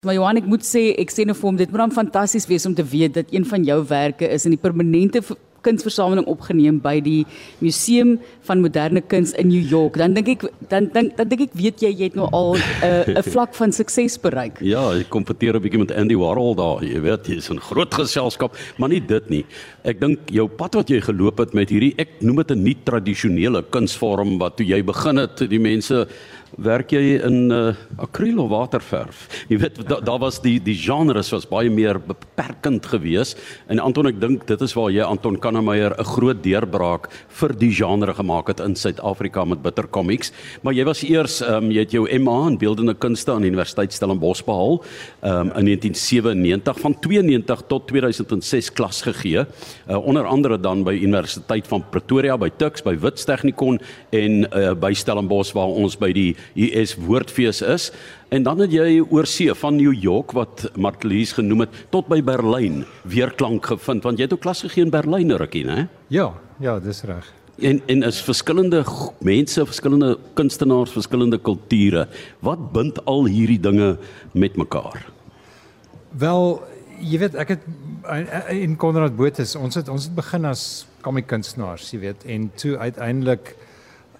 Maar Johan, ek moet sê ek sê nou vir hom dit moet dan fantasties wees om te weet dat een van jou werke is in die permanente kunsversameling opgeneem by die Museum van Moderne Kuns in New York. Dan dink ek dan dan dan dink ek weet jy jy het nou al 'n uh, 'n vlak van sukses bereik. Ja, ek kompeteer 'n bietjie met Andy Warhol daar. Jy weet, jy is 'n groot geselskap, maar nie dit nie. Ek dink jou pad wat jy geloop het met hierdie ek noem dit 'n nie tradisionele kunsvorm wat toe jy begin het, die mense werk jy in uh, akriel of waterverf? Jy weet daar da was die die genres was baie meer beperkend geweest en Anton ek dink dit is waar jy Anton Kannemeyer 'n groot deurbraak vir die genre gemaak het in Suid-Afrika met Bitter Comics. Maar jy was eers um, jy het jou MA in beeldende kunste aan Universiteit Stellenbosch behaal um, in 1997 van 92 tot 2006 klas gegee. Uh, onder andere dan by Universiteit van Pretoria by Tuks by Wits Technikon en uh, by Stellenbosch waar ons by die US Woordfees is. En dan het jy oorsee van New York wat Martelies genoem het tot by Berlyn weerklank gevind want jy het ook klas gegee in Berlyn rukkie, né? Ja, ja, dis reg. En en is verskillende mense, verskillende kunstenaars, verskillende kulture. Wat bind al hierdie dinge met mekaar? Wel, jy weet ek het in Konrad Botha, ons het ons het begin as komiek kunstenaars, jy weet, en toe uiteindelik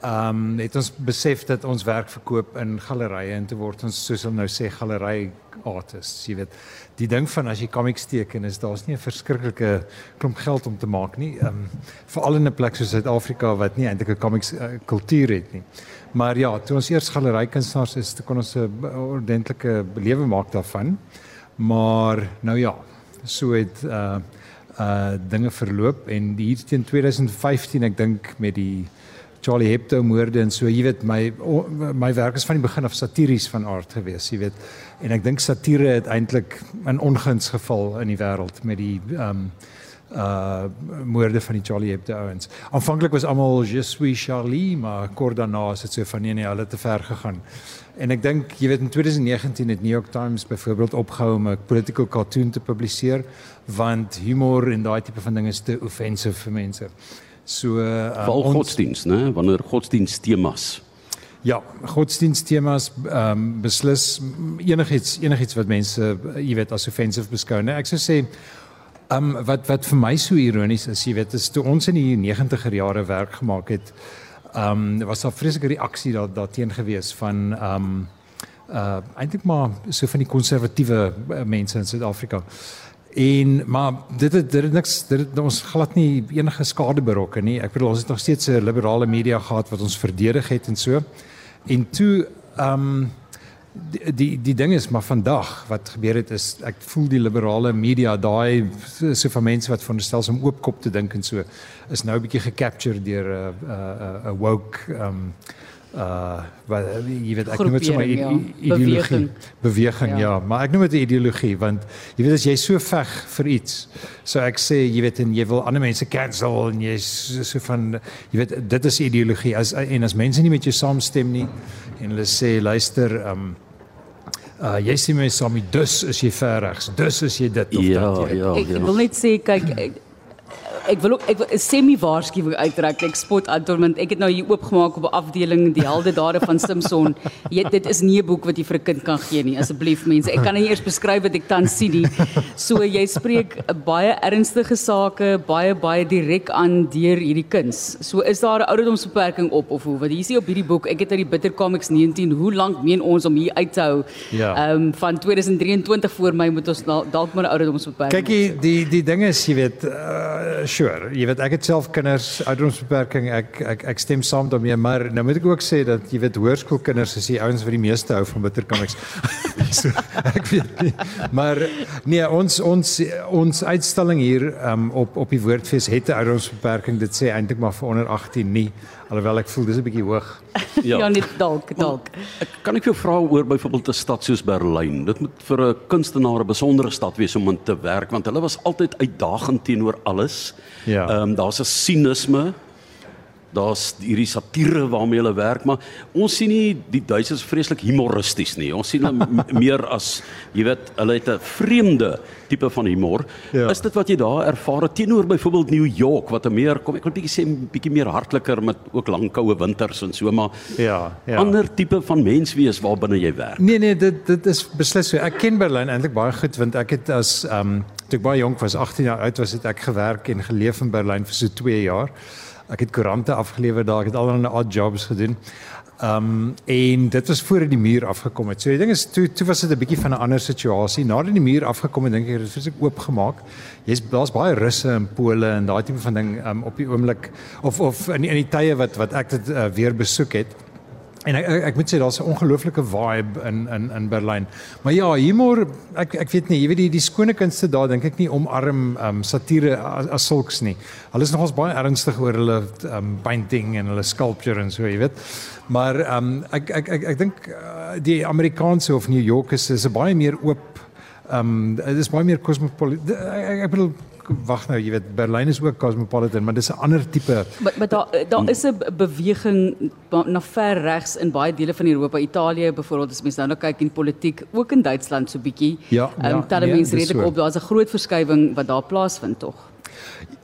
ehm um, het ons besef dat ons werk verkoop in gallerye en te word ons soos hulle nou sê galery artists jy weet. Die ding van as jy comics teken is daar's nie 'n verskriklike klomp geld om te maak nie ehm um, veral in 'n plek soos Suid-Afrika wat nie eintlik 'n comics uh, kultuur het nie. Maar ja toe ons eers galery kunstenaars is toe kon ons 'n ordentlike belewe maak daarvan. Maar nou ja so het uh uh dinge verloop en hier teen 2015 ek dink met die Charlie Hebdo moorde en so jy weet my my werk is van die begin af satiries van aard gewees jy weet en ek dink satire het eintlik in onguns geval in die wêreld met die ehm um, uh moorde van die Charlie Hebdo ouens. Aanvanklik was almal je suis Charlie, maar kort daarna is dit so van nee nee, hulle het te ver gegaan. En ek dink jy weet in 2019 het New York Times byvoorbeeld opgehou om 'n political cartoon te publiseer want humor en daai tipe van dinge is te offensive vir mense. So uh, val godsdienst, né? Wanneer godsdienst temas. Ja, godsdienst temas ehm um, beslis enigiets enigiets wat mense jy weet as offensive beskou, né? Ek sou sê ehm um, wat wat vir my so ironies is, jy weet, is toe ons in die 90er jare werk gemaak het, ehm um, was daar vreeslike reaksie daar daarteen gewees van ehm um, uh eintlik maar so van die konservatiewe mense in Suid-Afrika. En maar dit het dit het niks dit het ons glad nie enige skade berokken nie. Ek bedoel ons het nog steeds 'n liberale media gehad wat ons verdedig het en so. En toe ehm um, die, die die ding is maar vandag wat gebeur het is ek voel die liberale media daai so van mense wat veronderstel is om oopkop te dink en so is nou 'n bietjie gecapture deur 'n 'n 'n woke ehm um, uh wat jy weet ek noem dit sommer ja. ideologie beweging ja. ja maar ek noem dit 'n ideologie want jy weet as jy so veg vir iets so ek sê jy weet en jy wil ander mense cancel en jy so, so van jy weet dit is ideologie as en as mense nie met jou saamstem nie en hulle sê luister um uh jy sê my saam dus is jy ver regs dus is jy dit of ja, dat jy ja, ek, ja. ek wil net sê kyk ek, ek wil ook ek wil 'n semi waarskuwing uittrek. Ek spot Anton want ek het nou hier oopgemaak op 'n afdeling die helde dade van Simpson. Jy dit is nie 'n boek wat jy vir 'n kind kan gee nie. Asseblief mense, ek kan nie eers beskryf wat ek tans sien nie. So jy spreek baie ernstige sake, baie baie direk aan deur hierdie kuns. So is daar 'n ouderdomsbeperking op of hoe? Want hier is op hierdie boek, ek het uit die Bitter Comics 19, hoe lank meen ons om hier uit te hou? Ja. Ehm um, van 2023 voor my moet ons dalk maar 'n ouderdomsbeperking. Kyk, die die dinge is jy weet uh, sure. Jy weet ek het self kinders ouderdomsbeperking. Ek ek ek stem saam daarmee, maar nou moet ek ook sê dat jy weet hoërskoolkinders is die ouens wat die meeste hou van bitter comics. so, ek weet nie. Maar nee, ons ons ons uitstalling hier um, op op die Woordfees het 'n ouderdomsbeperking. Dit sê eintlik maar vir onder 18 nie. Alhoewel ek voel dis 'n bietjie hoog. Ja, ja net dalk, dalk. Ek kan ek jou vra oor byvoorbeeld 'n stad soos Berlyn. Dit moet vir 'n kunstenaar 'n besondere stad wees om in te werk want hulle was altyd uitdagend teenoor alles. Ja. Ehm um, daar's 'n sinisme Daar's hierdie satire waarmee hulle werk, maar ons sien nie die Duitsers vreeslik humoristies nie. Ons sien hulle meer as jy weet, hulle het 'n vreemde tipe van humor. Ja. Is dit wat jy daar ervaar teenoor byvoorbeeld New York wat 'n meer kom ek wil bietjie sê bietjie meer hartliker met ook lang koue winters en so maar ja, ja. ander tipe van mens wees waar binne jy werk. Nee nee, dit dit is beslis so. Ek ken Berlyn eintlik baie goed want ek het as ehm um, toe ek baie jonk was, 18 jaar oud was, het ek gewerk en geleef in Berlyn vir so 2 jaar. Ek het koerante afgelewer daar, ek het allerlei odd jobs gedoen. Ehm um, en dit was voor die muur afgekom het. So die ding is toe toe was dit 'n bietjie van 'n ander situasie. Nadat die muur afgekom het, dink ek dit het oopgemaak. Jy's daar's baie russe in Pole en daai tipe van ding um, op die oomblik of of in in die tye wat wat ek dit uh, weer besoek het. En ek ek, ek moet sê daar's 'n ongelooflike vibe in in in Berlyn. Maar ja, humor, ek ek weet nie, jy weet die die skone kunste daar dink ek nie omarm um satire as, as sulks nie. Hulle is nogals baie ernstig oor hulle um painting en hulle sculpture en so, jy weet. Maar um ek ek ek ek dink uh, die Amerikaanse of New York is 'n baie meer oop um dit is baie meer cosmopolitan. Ek, ek bedoel wag nou, jy weet Berlyn is ook cosmopolitan, maar dis 'n ander tipe. Maar maar daar daar is 'n beweging na ver regs in baie dele van Europa, Italië byvoorbeeld as mens nou, nou kyk in politiek, ook in Duitsland so bietjie. Ja, ehm um, ja, nee, mense redelik so. op, daar's 'n groot verskywing wat daar plaasvind tog.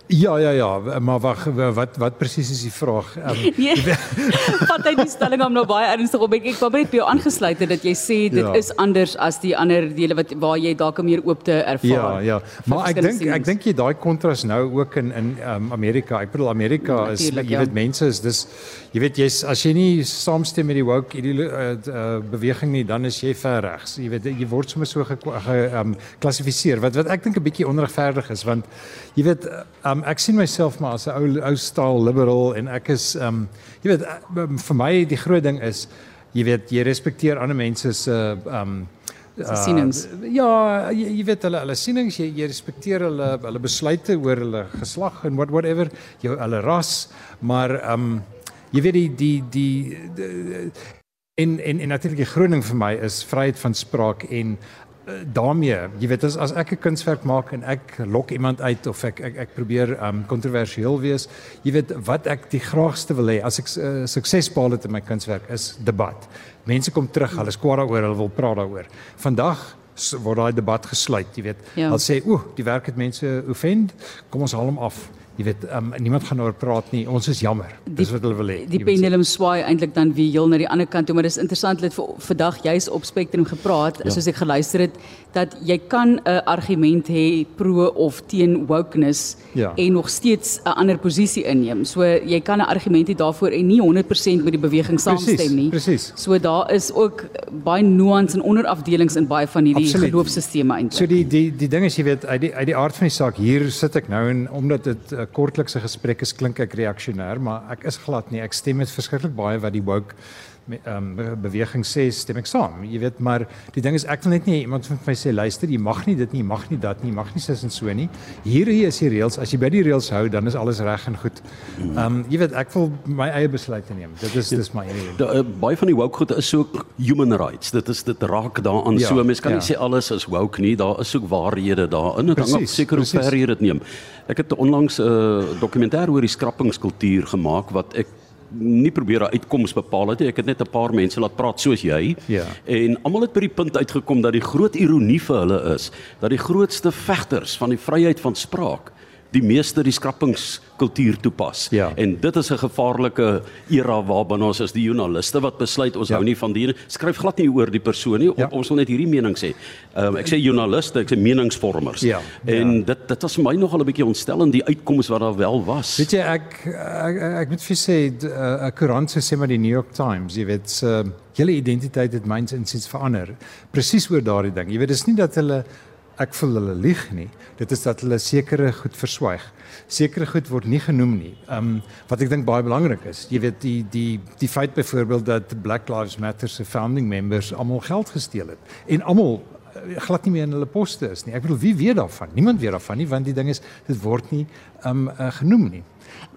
Ja ja ja, maar wag wat wat presies is die vraag? Um, nee, Vat hy die stelling om nou baie ernstig op ek ek wou net by jou aangesluit het dat jy sê dit ja. is anders as die ander dele wat waar jy dalk meer oop te ervaar. Ja ja, maar ek dink ek dink jy daai kontras nou ook in in um, Amerika. Ek bedoel Amerika ja, is jy ja. weet mense is dis jy weet jy's as jy nie saamstem met die woke die uh, uh, beweging nie, dan is jy ver regs. Jy weet jy word sommer so geklassifiseer ge, um, wat wat ek dink 'n bietjie onregverdig is want jy weet um, um, ek sien myself maar as 'n ou ou staal liberal en ek is um jy weet um, vir my die groot ding is jy weet jy respekteer ander mense se uh, um uh, sienings. Uh, ja, jy, jy weet hulle hulle sienings, jy, jy respekteer hulle hulle besluite oor hulle geslag en what whatever, jou hulle ras, maar um jy weet die die die, die, die en en en natuurlik die groot ding vir my is vryheid van spraak en daarmee, jy weet as as ek 'n kunswerk maak en ek lok iemand uit of ek ek ek probeer um kontroversieel wees, jy weet wat ek die graagste wil hê as ek uh, sukses behaal het in my kunswerk is debat. Mense kom terug, hulle is kwaad daaroor, hulle wil praat daaroor. Vandag word daai debat gesluit, jy weet. Ja. Hulle sê, "Oeh, die werk het mense offend, kom ons haal hom af." Jy weet um, niemand gaan oor praat nie. Ons is jammer. Dis wat hulle wil hê. die pendulum swaai eintlik dan weer heel na die ander kant toe maar dis interessant dit vir vandag jy's op spektrum gepraat ja. soos ek geluister het dat jy kan 'n argument hê pro of teen wokeness ja. en nog steeds 'n ander posisie inneem. So jy kan 'n argument hê daarvoor en nie 100% met die beweging saamstem nie. precies. so daar is ook baie nuance en onderafdelings in baie van hierdie geloofsstelsels eintlik. So die die die ding is jy weet uit die uit die aard van die saak hier sit ek nou en omdat dit uh, kortlikse gesprekke klink ek reaksionêr, maar ek is glad nie. Ek stem met verskriklik baie wat die woke ehm um, beweging sê, stem ek saam. Jy weet, maar die ding is ek wil net nie iemand van my sê luister, jy mag nie dit nie, mag nie dat nie, mag nie sis en so nie. Hier hier is die reëls. As jy by die reëls hou, dan is alles reg en goed. Ehm um, jy weet, ek wil my eie besluite neem. Dit is dis my eie. Uh, baie van die woke goed is so human rights. Dit is dit raak daaraan ja, so. Mens kan ja. nie sê alles is woke nie. Daar is ook waarhede daarin. Dit hang af seker hoe ver jy dit neem. Ek het onlangs 'n uh, dokumentêr oor die skrappingskultuur gemaak wat ek nie probeer 'n uitkoms bepaal het nie. Ek het net 'n paar mense laat praat soos jy. Ja. En almal het by die punt uitgekom dat die groot ironie vir hulle is dat die grootste vegters van die vryheid van spraak die meeste die skrappingskultuur toepas. Ja. En dit is 'n gevaarlike era waarbinne ons as die joernaliste wat besluit ons ja. hou nie van die skryf glad nie oor die persoon nie. Ja. Ons wil net hierdie mening sê. Um, ek sê joernaliste, ek sê meningsvormers. Ja. En ja. dit dit was vir my nogal 'n bietjie ontstellend die uitkomste wat daar wel was. Weet jy ek ek, ek moet vir sê 'n koerant sê maar die New York Times, jy weet se uh, hele identiteit het myns insiens verander. Presies oor daardie ding. Jy weet dis nie dat hulle ek voel hulle lieg nie. Dit is dat hulle sekere goed verswyg. Sekere goed word nie genoem nie. Ehm um, wat ek dink baie belangrik is, jy weet die die die feit byvoorbeeld dat Black Lives Matter se founding members almal geld gesteel het en almal glad nie meer in hulle poste is nie. Ek bedoel wie weet daarvan? Niemand weet daarvan nie want die ding is dit word nie um, uh, genoem nie.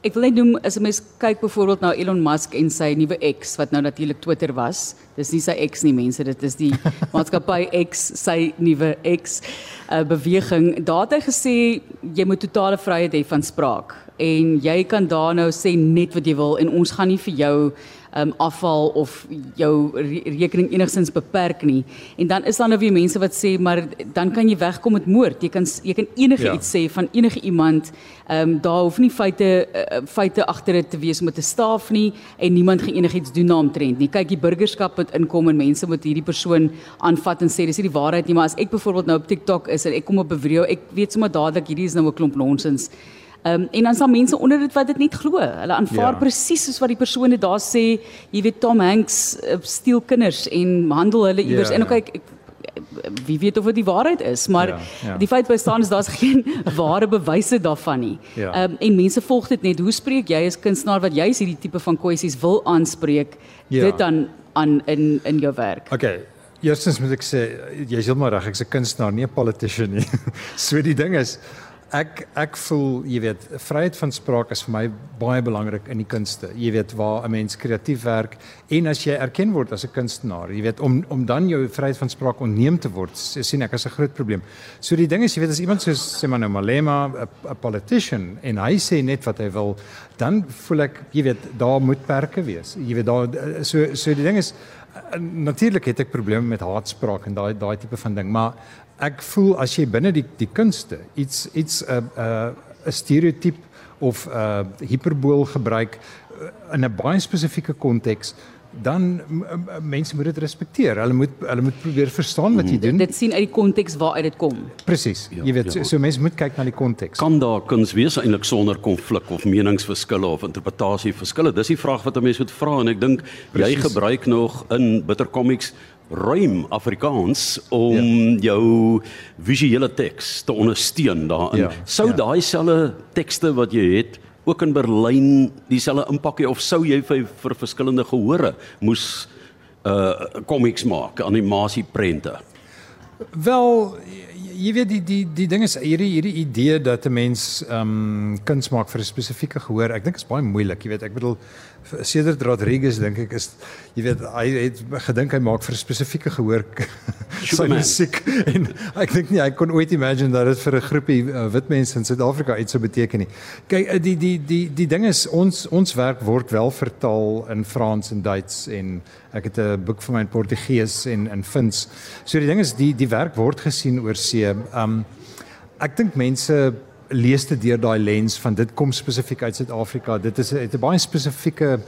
Ek wil net noem as 'n mens kyk byvoorbeeld na Elon Musk en sy nuwe X wat nou natuurlik Twitter was. Dis nie sy X nie mense, dit is die maatskappy X, sy nuwe X uh, beweging. Daar het hy gesê jy moet totale vryheid hê van spraak. En jy kan daar nou sê net wat jy wil en ons gaan nie vir jou um, afval of jou re rekening enigstens beperk nie. En dan is daar nou weer mense wat sê maar dan kan jy wegkom met moord. Jy kan jy kan enige ja. iets sê van enige iemand. Ehm um, daar hoef nie feite uh, feite agter dit te wees met 'n staaf nie en niemand gaan enigiets doen naamtrend nie. Kyk, die burgerskap moet inkom en mense moet hierdie persoon aanvat en sê dis nie die waarheid nie, maar as ek byvoorbeeld nou op TikTok is en ek kom op 'n video, ek weet sommer dadelik hierdie is nou 'n klomp nonsens. Ehm um, en dan sal mense onder dit wat dit nie glo. Hulle aanvaar ja. presies soos wat die persone daar sê, jy weet Tom Hanks uh, steel kinders en handel hulle iewers ja, en ook ja. kyk wie weet of dit die waarheid is, maar ja, ja. die feit bestaan is daar's geen ware bewyse daarvan nie. Ehm ja. um, en mense volg dit net. Hoe spreek jy as kunstenaar wat jy hierdie tipe van kwessies wil aanspreek ja. dit dan aan in in jou werk? Okay. Eerstens moet ek sê jy's heeltemal reg, ek's 'n kunstenaar, nie 'n politician nie. so die ding is ek ek voel, jy weet, vryheid van spraak is vir my baie belangrik in die kunste. Jy weet waar 'n mens kreatief werk en as jy erken word as 'n kunstenaar, jy weet om om dan jou vryheid van spraak onneem te word, sien ek as 'n groot probleem. So die ding is, jy weet as iemand soos sê maar nou Malema, 'n politician en hy sê net wat hy wil, dan voel ek, jy weet, daar moet perke wees. Jy weet daar so so die ding is natuurlik het ek probleme met haatspraak en daai daai tipe van ding, maar ek voel as jy binne die die kunste iets iets 'n uh, 'n uh, 'n stereotyp of 'n uh, hiperbool gebruik uh, in 'n baie spesifieke konteks dan mense moet dit respekteer. Hulle moet hulle moet probeer verstaan wat jy mm. doen. Dit sien uit die konteks waaruit dit kom. Presies. Ja, jy weet ja. so, so mense moet kyk na die konteks. Kan daar kuns wees eintlik sonder konflik of meningsverskille of interpretasieverskille? Dis die vraag wat 'n mens moet vra en ek dink jy gebruik nog in Bitter Comics ruim Afrikaans om ja. jou visuele teks te ondersteun daarin. Ja. Sou ja. daai selfe tekste wat jy het ook in Berlyn dieselfde impak hê of sou jy vir, vir verskillende gehore moes uh comics maak, animasieprente? Wel jy weet die die die ding is hierdie hierdie idee dat 'n mens ehm um, kuns maak vir 'n spesifieke gehoor. Ek dink is baie moeilik, jy weet. Ek bedoel Cedric Rodriguez dink ek is jy weet hy het gedink hy maak vir 'n spesifieke gehoor sy musiek en ek dink nie hy kon ooit imagine dat dit vir 'n groepie uh, wit mense in Suid-Afrika iets sou beteken nie. Kyk uh, die die die die ding is ons ons werk word wel vertaal in Frans en Duits en ek het 'n boek vir my in Portugees en in Fins. So die ding is die die werk word gesien oor see. Um ek dink mense lees dit deur daai lens van dit kom spesifiek uit Suid-Afrika. Dit is 'n baie spesifieke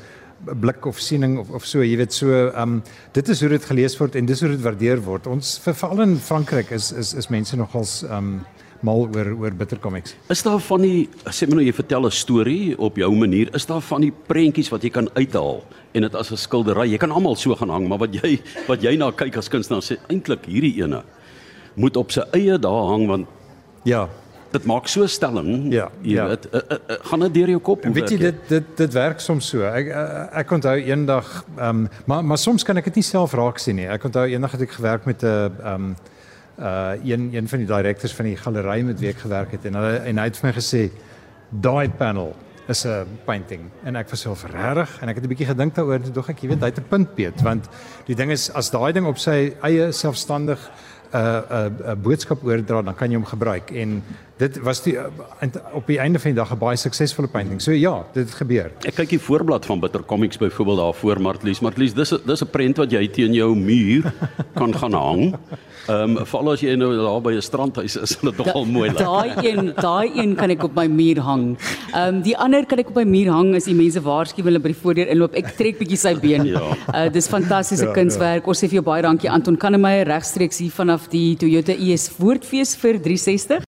blik of siening of of so, jy weet so, ehm um, dit is hoe dit gelees word en dis hoe dit waardeer word. Ons veral in Frankryk is is is mense nogals ehm um, mal oor oor bitter comics. Is daar van die sê my nou jy vertel 'n storie op jou manier, is daar van die prentjies wat jy kan uithaal en dit as 'n skildery. Jy kan almal so gaan hang, maar wat jy wat jy na kyk as kunstenaar sê eintlik hierdie ene moet op sy eie daar hang want ja, dit maak so stelling. Ja, jy ja. weet, uh, uh, uh, gaan dit deur jou kop? Weet jy dit dit dit werk soms so. Ek uh, ek onthou eendag ehm um, maar maar soms kan ek dit nie self raak sien nie. Ek onthou eendag het ek gewerk met 'n ehm um, uh een een van die direkteurs van die galery met wie ek gewerk het en hulle en hy het vir my gesê daai panel is 'n painting en ek was self regtig en ek het 'n bietjie gedink daaroor en dog ek jy weet hy het 'n punt Piet want die ding is as daai ding op sy eie selfstandig 'n uh, 'n uh, boodskap oordra, dan kan jy hom gebruik. En dit was die uh, op die einde van die dag 'n baie suksesvolle painting. So ja, dit het gebeur. Ek kyk die voorblad van Bitter Comics byvoorbeeld daar voor Martlies. Martlies, dis dis 'n prent wat jy teen jou muur kan gaan hang. Ehm um, veral as jy nou daar by 'n strandhuis is, is dit nogal mooi. Daai een, daai een kan ek op my muur hang. Ehm um, die ander kan ek op my muur hang as die mense waarsku hulle by die voordeur inloop. Ek trek bietjie sy been. ja. Uh dis fantastiese ja, kunswerk. Ja. Ons sê vir jou baie dankie Anton Kannemeyer regstreeks hier vanaf die Toyota IS Woordfees vir 360.